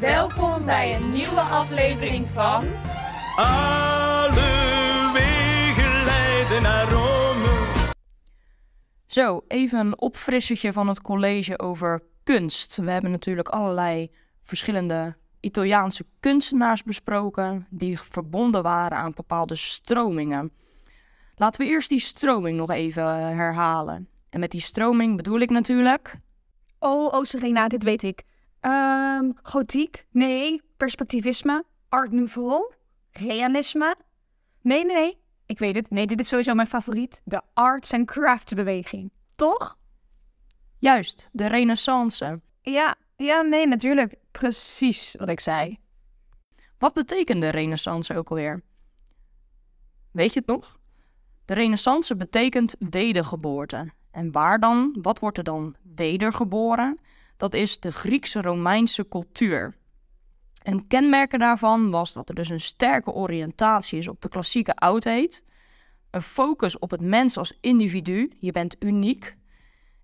Welkom bij een nieuwe aflevering van. Alle wegen leiden naar Rome. Zo, even een opfrissertje van het college over kunst. We hebben natuurlijk allerlei verschillende Italiaanse kunstenaars besproken die verbonden waren aan bepaalde stromingen. Laten we eerst die stroming nog even herhalen. En met die stroming bedoel ik natuurlijk. Oh, oh Serena, dit weet ik. Ehm gotiek? Nee. Perspectivisme? Art Nouveau? Realisme? Nee, nee, nee. Ik weet het. Nee, dit is sowieso mijn favoriet. De arts and crafts beweging. Toch? Juist, de Renaissance. Ja, ja, nee, natuurlijk. Precies wat ik zei. Wat betekent de Renaissance ook alweer? Weet je het nog? De Renaissance betekent wedergeboorte. En waar dan? Wat wordt er dan wedergeboren? Dat is de Griekse-Romeinse cultuur. En kenmerken daarvan was dat er dus een sterke oriëntatie is op de klassieke oudheid, een focus op het mens als individu, je bent uniek,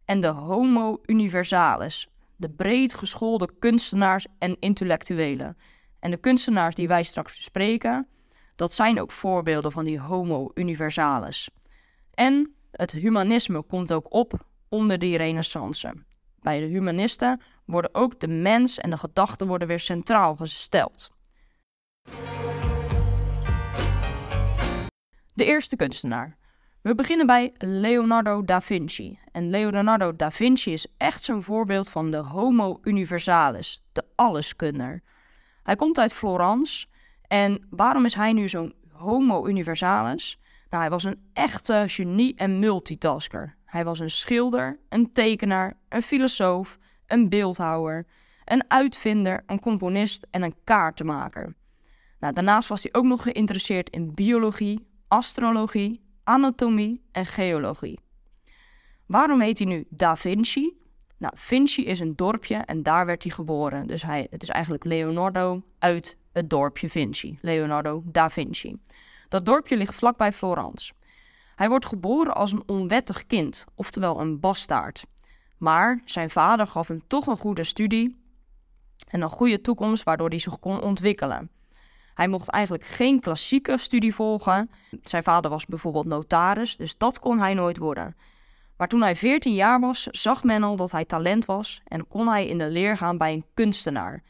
en de homo universalis, de breed geschoolde kunstenaars en intellectuelen. En de kunstenaars die wij straks bespreken, dat zijn ook voorbeelden van die homo universalis. En het humanisme komt ook op onder die renaissance. Bij de humanisten worden ook de mens en de gedachten worden weer centraal gesteld. De eerste kunstenaar. We beginnen bij Leonardo da Vinci. En Leonardo da Vinci is echt zo'n voorbeeld van de homo universalis, de alleskunner. Hij komt uit Florence. En waarom is hij nu zo'n homo universalis? Nou, hij was een echte genie en multitasker. Hij was een schilder, een tekenaar, een filosoof, een beeldhouwer, een uitvinder, een componist en een kaartenmaker. Nou, daarnaast was hij ook nog geïnteresseerd in biologie, astrologie, anatomie en geologie. Waarom heet hij nu Da Vinci? Nou, Vinci is een dorpje en daar werd hij geboren. Dus hij, het is eigenlijk Leonardo uit het dorpje Vinci. Leonardo da Vinci. Dat dorpje ligt vlakbij Florence. Hij wordt geboren als een onwettig kind, oftewel een bastaard. Maar zijn vader gaf hem toch een goede studie en een goede toekomst waardoor hij zich kon ontwikkelen. Hij mocht eigenlijk geen klassieke studie volgen. Zijn vader was bijvoorbeeld notaris, dus dat kon hij nooit worden. Maar toen hij 14 jaar was, zag men al dat hij talent was en kon hij in de leer gaan bij een kunstenaar.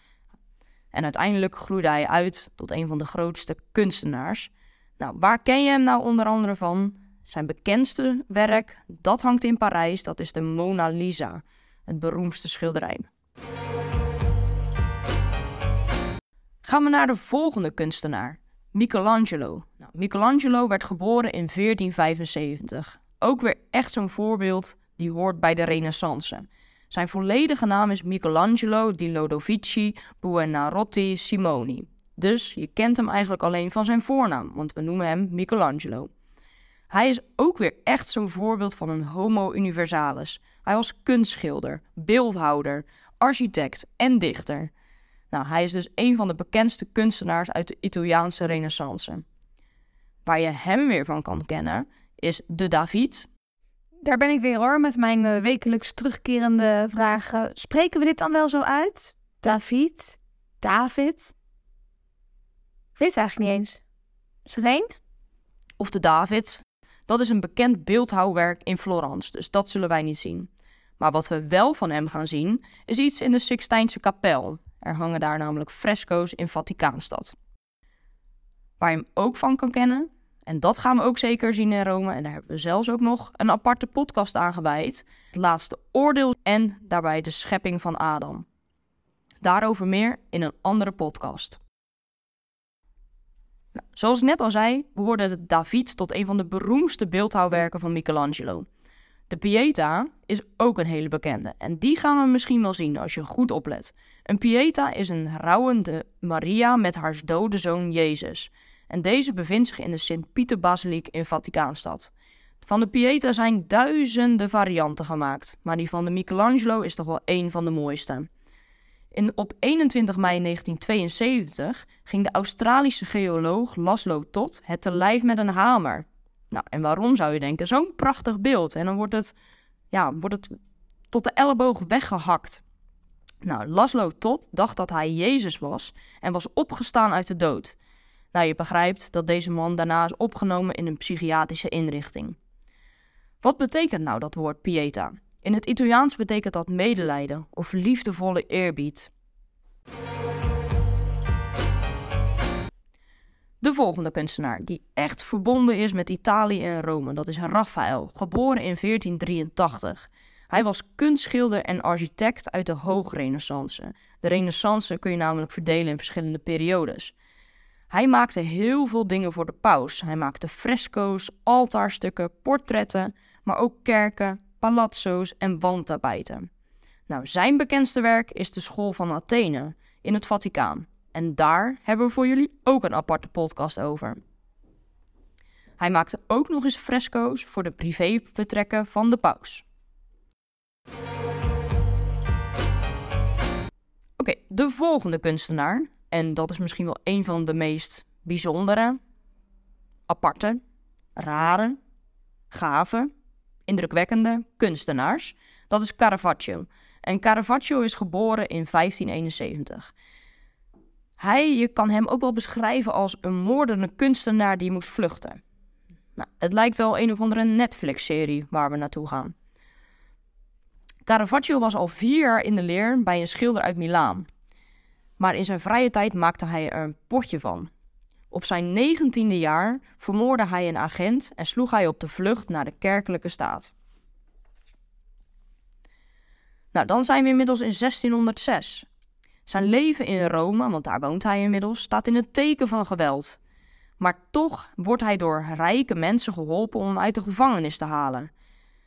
En uiteindelijk groeide hij uit tot een van de grootste kunstenaars. Nou, waar ken je hem nou onder andere van? Zijn bekendste werk, dat hangt in Parijs, dat is de Mona Lisa, het beroemdste schilderij. Gaan we naar de volgende kunstenaar, Michelangelo. Nou, Michelangelo werd geboren in 1475. Ook weer echt zo'n voorbeeld die hoort bij de Renaissance. Zijn volledige naam is Michelangelo di Lodovici Buonarroti Simoni. Dus je kent hem eigenlijk alleen van zijn voornaam, want we noemen hem Michelangelo. Hij is ook weer echt zo'n voorbeeld van een homo universalis. Hij was kunstschilder, beeldhouder, architect en dichter. Nou, hij is dus een van de bekendste kunstenaars uit de Italiaanse renaissance. Waar je hem weer van kan kennen, is de David. Daar ben ik weer hoor, met mijn eh, wekelijks terugkerende vragen. Spreken we dit dan wel zo uit? David? David? Ik weet het eigenlijk niet eens. Één? Of de David. Dat is een bekend beeldhouwwerk in Florence, dus dat zullen wij niet zien. Maar wat we wel van hem gaan zien, is iets in de Sixtijnse kapel. Er hangen daar namelijk fresco's in Vaticaanstad. Waar je hem ook van kan kennen, en dat gaan we ook zeker zien in Rome, en daar hebben we zelfs ook nog een aparte podcast aan gewijd: het laatste oordeel en daarbij de schepping van Adam. Daarover meer in een andere podcast. Nou, zoals ik net al zei, behoorde de David tot een van de beroemdste beeldhouwwerken van Michelangelo. De Pieta is ook een hele bekende en die gaan we misschien wel zien als je goed oplet. Een Pieta is een rouwende Maria met haar dode zoon Jezus. En deze bevindt zich in de Sint-Pieter-basiliek in Vaticaanstad. Van de Pieta zijn duizenden varianten gemaakt, maar die van de Michelangelo is toch wel één van de mooiste. Op 21 mei 1972 ging de Australische geoloog Laszlo Todd het te lijf met een hamer. Nou, en waarom zou je denken? Zo'n prachtig beeld. En dan wordt het, ja, wordt het tot de elleboog weggehakt. Nou, Laszlo Todd dacht dat hij Jezus was en was opgestaan uit de dood. Nou, je begrijpt dat deze man daarna is opgenomen in een psychiatrische inrichting. Wat betekent nou dat woord pieta? In het Italiaans betekent dat medelijden of liefdevolle eerbied. De volgende kunstenaar die echt verbonden is met Italië en Rome, dat is Raphaël, geboren in 1483. Hij was kunstschilder en architect uit de Hoogrenaissance. De Renaissance kun je namelijk verdelen in verschillende periodes. Hij maakte heel veel dingen voor de paus. Hij maakte fresco's, altaarstukken, portretten, maar ook kerken, palazzo's en wandtapijten. Nou, zijn bekendste werk is de School van Athene in het Vaticaan. En daar hebben we voor jullie ook een aparte podcast over. Hij maakte ook nog eens fresco's voor de privébetrekken van de paus. Oké, de volgende kunstenaar, en dat is misschien wel een van de meest bijzondere, aparte, rare, gave, indrukwekkende kunstenaars, dat is Caravaggio. En Caravaggio is geboren in 1571. Hij, je kan hem ook wel beschrijven als een moordende kunstenaar die moest vluchten. Nou, het lijkt wel een of andere Netflix-serie waar we naartoe gaan. Caravaggio was al vier jaar in de leer bij een schilder uit Milaan. Maar in zijn vrije tijd maakte hij er een potje van. Op zijn negentiende jaar vermoordde hij een agent en sloeg hij op de vlucht naar de kerkelijke staat. Nou, dan zijn we inmiddels in 1606. Zijn leven in Rome, want daar woont hij inmiddels, staat in het teken van geweld. Maar toch wordt hij door rijke mensen geholpen om hem uit de gevangenis te halen.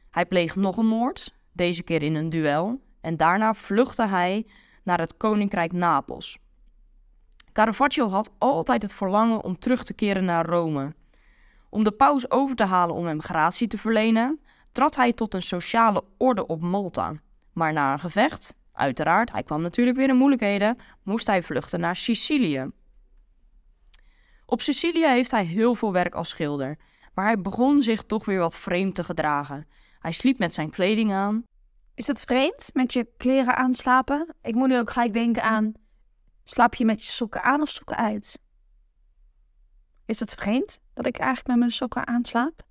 Hij pleegt nog een moord, deze keer in een duel, en daarna vluchtte hij naar het koninkrijk Napels. Caravaggio had altijd het verlangen om terug te keren naar Rome. Om de paus over te halen om hem gratie te verlenen, trad hij tot een sociale orde op Malta. Maar na een gevecht, uiteraard, hij kwam natuurlijk weer in moeilijkheden, moest hij vluchten naar Sicilië. Op Sicilië heeft hij heel veel werk als schilder, maar hij begon zich toch weer wat vreemd te gedragen. Hij sliep met zijn kleding aan. Is dat vreemd, met je kleren aanslapen? Ik moet nu ook gelijk denken aan... Slaap je met je sokken aan of sokken uit? Is dat vreemd, dat ik eigenlijk met mijn sokken aanslaap?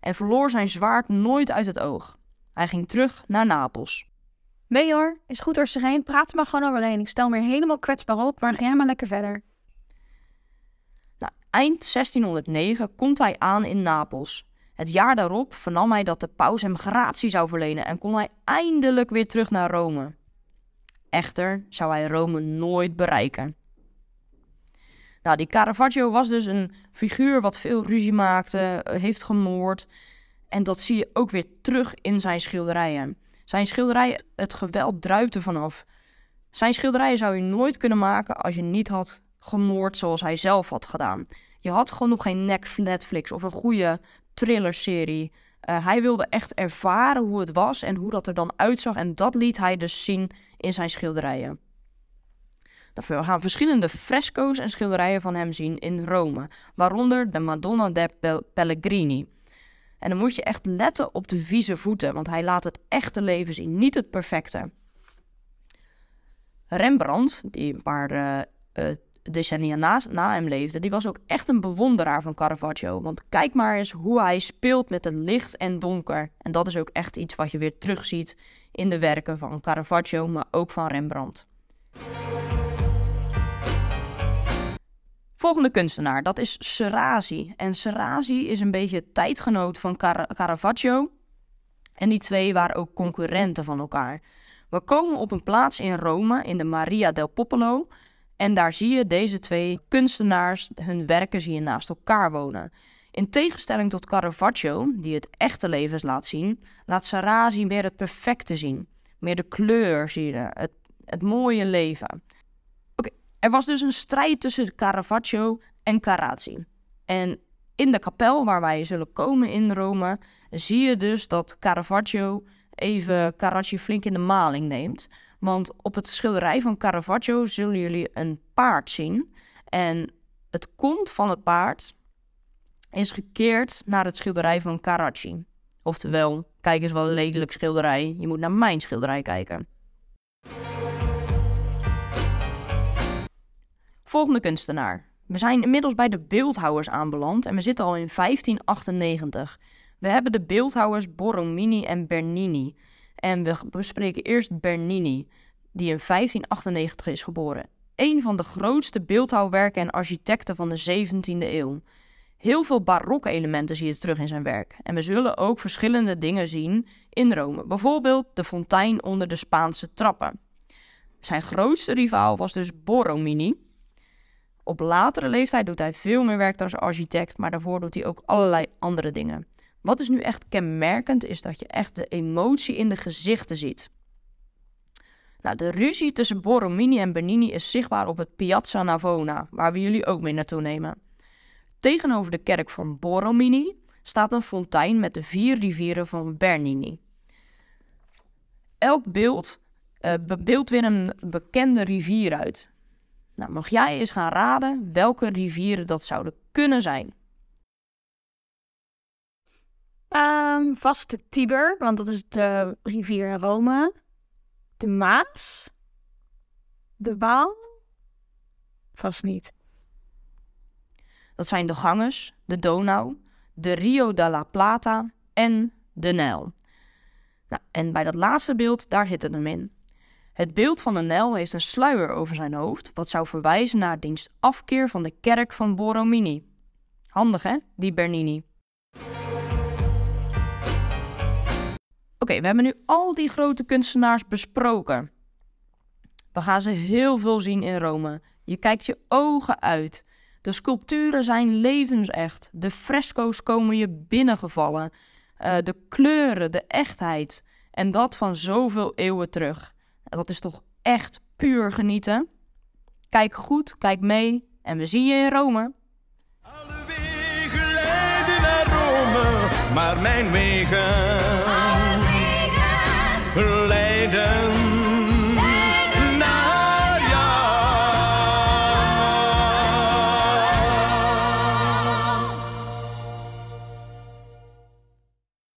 En verloor zijn zwaard nooit uit het oog. Hij ging terug naar Napels. Nee hoor, is goed door zich heen. Praat er maar gewoon overheen. Ik stel me helemaal kwetsbaar op, maar ga jij maar lekker verder. Nou, eind 1609 komt hij aan in Napels. Het jaar daarop vernam hij dat de paus hem gratie zou verlenen en kon hij eindelijk weer terug naar Rome. Echter zou hij Rome nooit bereiken. Nou, die Caravaggio was dus een figuur wat veel ruzie maakte, heeft gemoord. En dat zie je ook weer terug in zijn schilderijen. Zijn schilderijen, het geweld druipte vanaf. Zijn schilderijen zou je nooit kunnen maken als je niet had gemoord zoals hij zelf had gedaan. Je had gewoon nog geen Netflix of een goede thrillerserie. Uh, hij wilde echt ervaren hoe het was en hoe dat er dan uitzag. En dat liet hij dus zien in zijn schilderijen. We gaan verschillende fresco's en schilderijen van hem zien in Rome, waaronder de Madonna de Pellegrini. En dan moet je echt letten op de vieze voeten, want hij laat het echte leven zien, niet het perfecte. Rembrandt, die een paar uh, decennia na, na hem leefde, die was ook echt een bewonderaar van Caravaggio. Want kijk maar eens hoe hij speelt met het licht en donker. En dat is ook echt iets wat je weer terugziet in de werken van Caravaggio, maar ook van Rembrandt. Volgende kunstenaar, dat is Serasi. En Serasi is een beetje tijdgenoot van Car Caravaggio. En die twee waren ook concurrenten van elkaar. We komen op een plaats in Rome, in de Maria del Popolo. En daar zie je deze twee kunstenaars, hun werken zie naast elkaar wonen. In tegenstelling tot Caravaggio, die het echte leven laat zien, laat Sarasi meer het perfecte zien. Meer de kleur zie je, het, het mooie leven. Oké, er was dus een strijd tussen Caravaggio en Carazzi. En in de kapel waar wij zullen komen in Rome, zie je dus dat Caravaggio even Carracci flink in de maling neemt. Want op het schilderij van Caravaggio zullen jullie een paard zien. En het kont van het paard is gekeerd naar het schilderij van Caracci, Oftewel, kijk eens wat een lelijk schilderij. Je moet naar mijn schilderij kijken. Volgende kunstenaar. We zijn inmiddels bij de beeldhouwers aanbeland en we zitten al in 1598. We hebben de beeldhouwers Borromini en Bernini. En we bespreken eerst Bernini, die in 1598 is geboren. Een van de grootste beeldhouwwerken en architecten van de 17e eeuw. Heel veel barokke elementen zie je terug in zijn werk. En we zullen ook verschillende dingen zien in Rome. Bijvoorbeeld de fontein onder de Spaanse trappen. Zijn grootste rivaal was dus Borromini. Op latere leeftijd doet hij veel meer werk als architect, maar daarvoor doet hij ook allerlei andere dingen. Wat is nu echt kenmerkend is dat je echt de emotie in de gezichten ziet. Nou, de ruzie tussen Borromini en Bernini is zichtbaar op het Piazza Navona, waar we jullie ook mee naartoe nemen. Tegenover de kerk van Borromini staat een fontein met de vier rivieren van Bernini. Elk beeld uh, beeldt weer een bekende rivier uit. Nou, mag jij eens gaan raden welke rivieren dat zouden kunnen zijn? Um, vast de Tiber, want dat is de rivier in Rome. De Maas. De Waal. Vast niet. Dat zijn de Ganges, de Donau, de Rio de la Plata en de Nijl. Nou, en bij dat laatste beeld, daar zit het hem in. Het beeld van de Nijl heeft een sluier over zijn hoofd, wat zou verwijzen naar diens afkeer van de kerk van Borromini. Handig hè, die Bernini. Oké, we hebben nu al die grote kunstenaars besproken. We gaan ze heel veel zien in Rome. Je kijkt je ogen uit. De sculpturen zijn levensecht. De fresco's komen je binnengevallen. Uh, de kleuren, de echtheid. En dat van zoveel eeuwen terug. Dat is toch echt puur genieten? Kijk goed, kijk mee en we zien je in Rome. Alle wegen leiden naar Rome, maar mijn wegen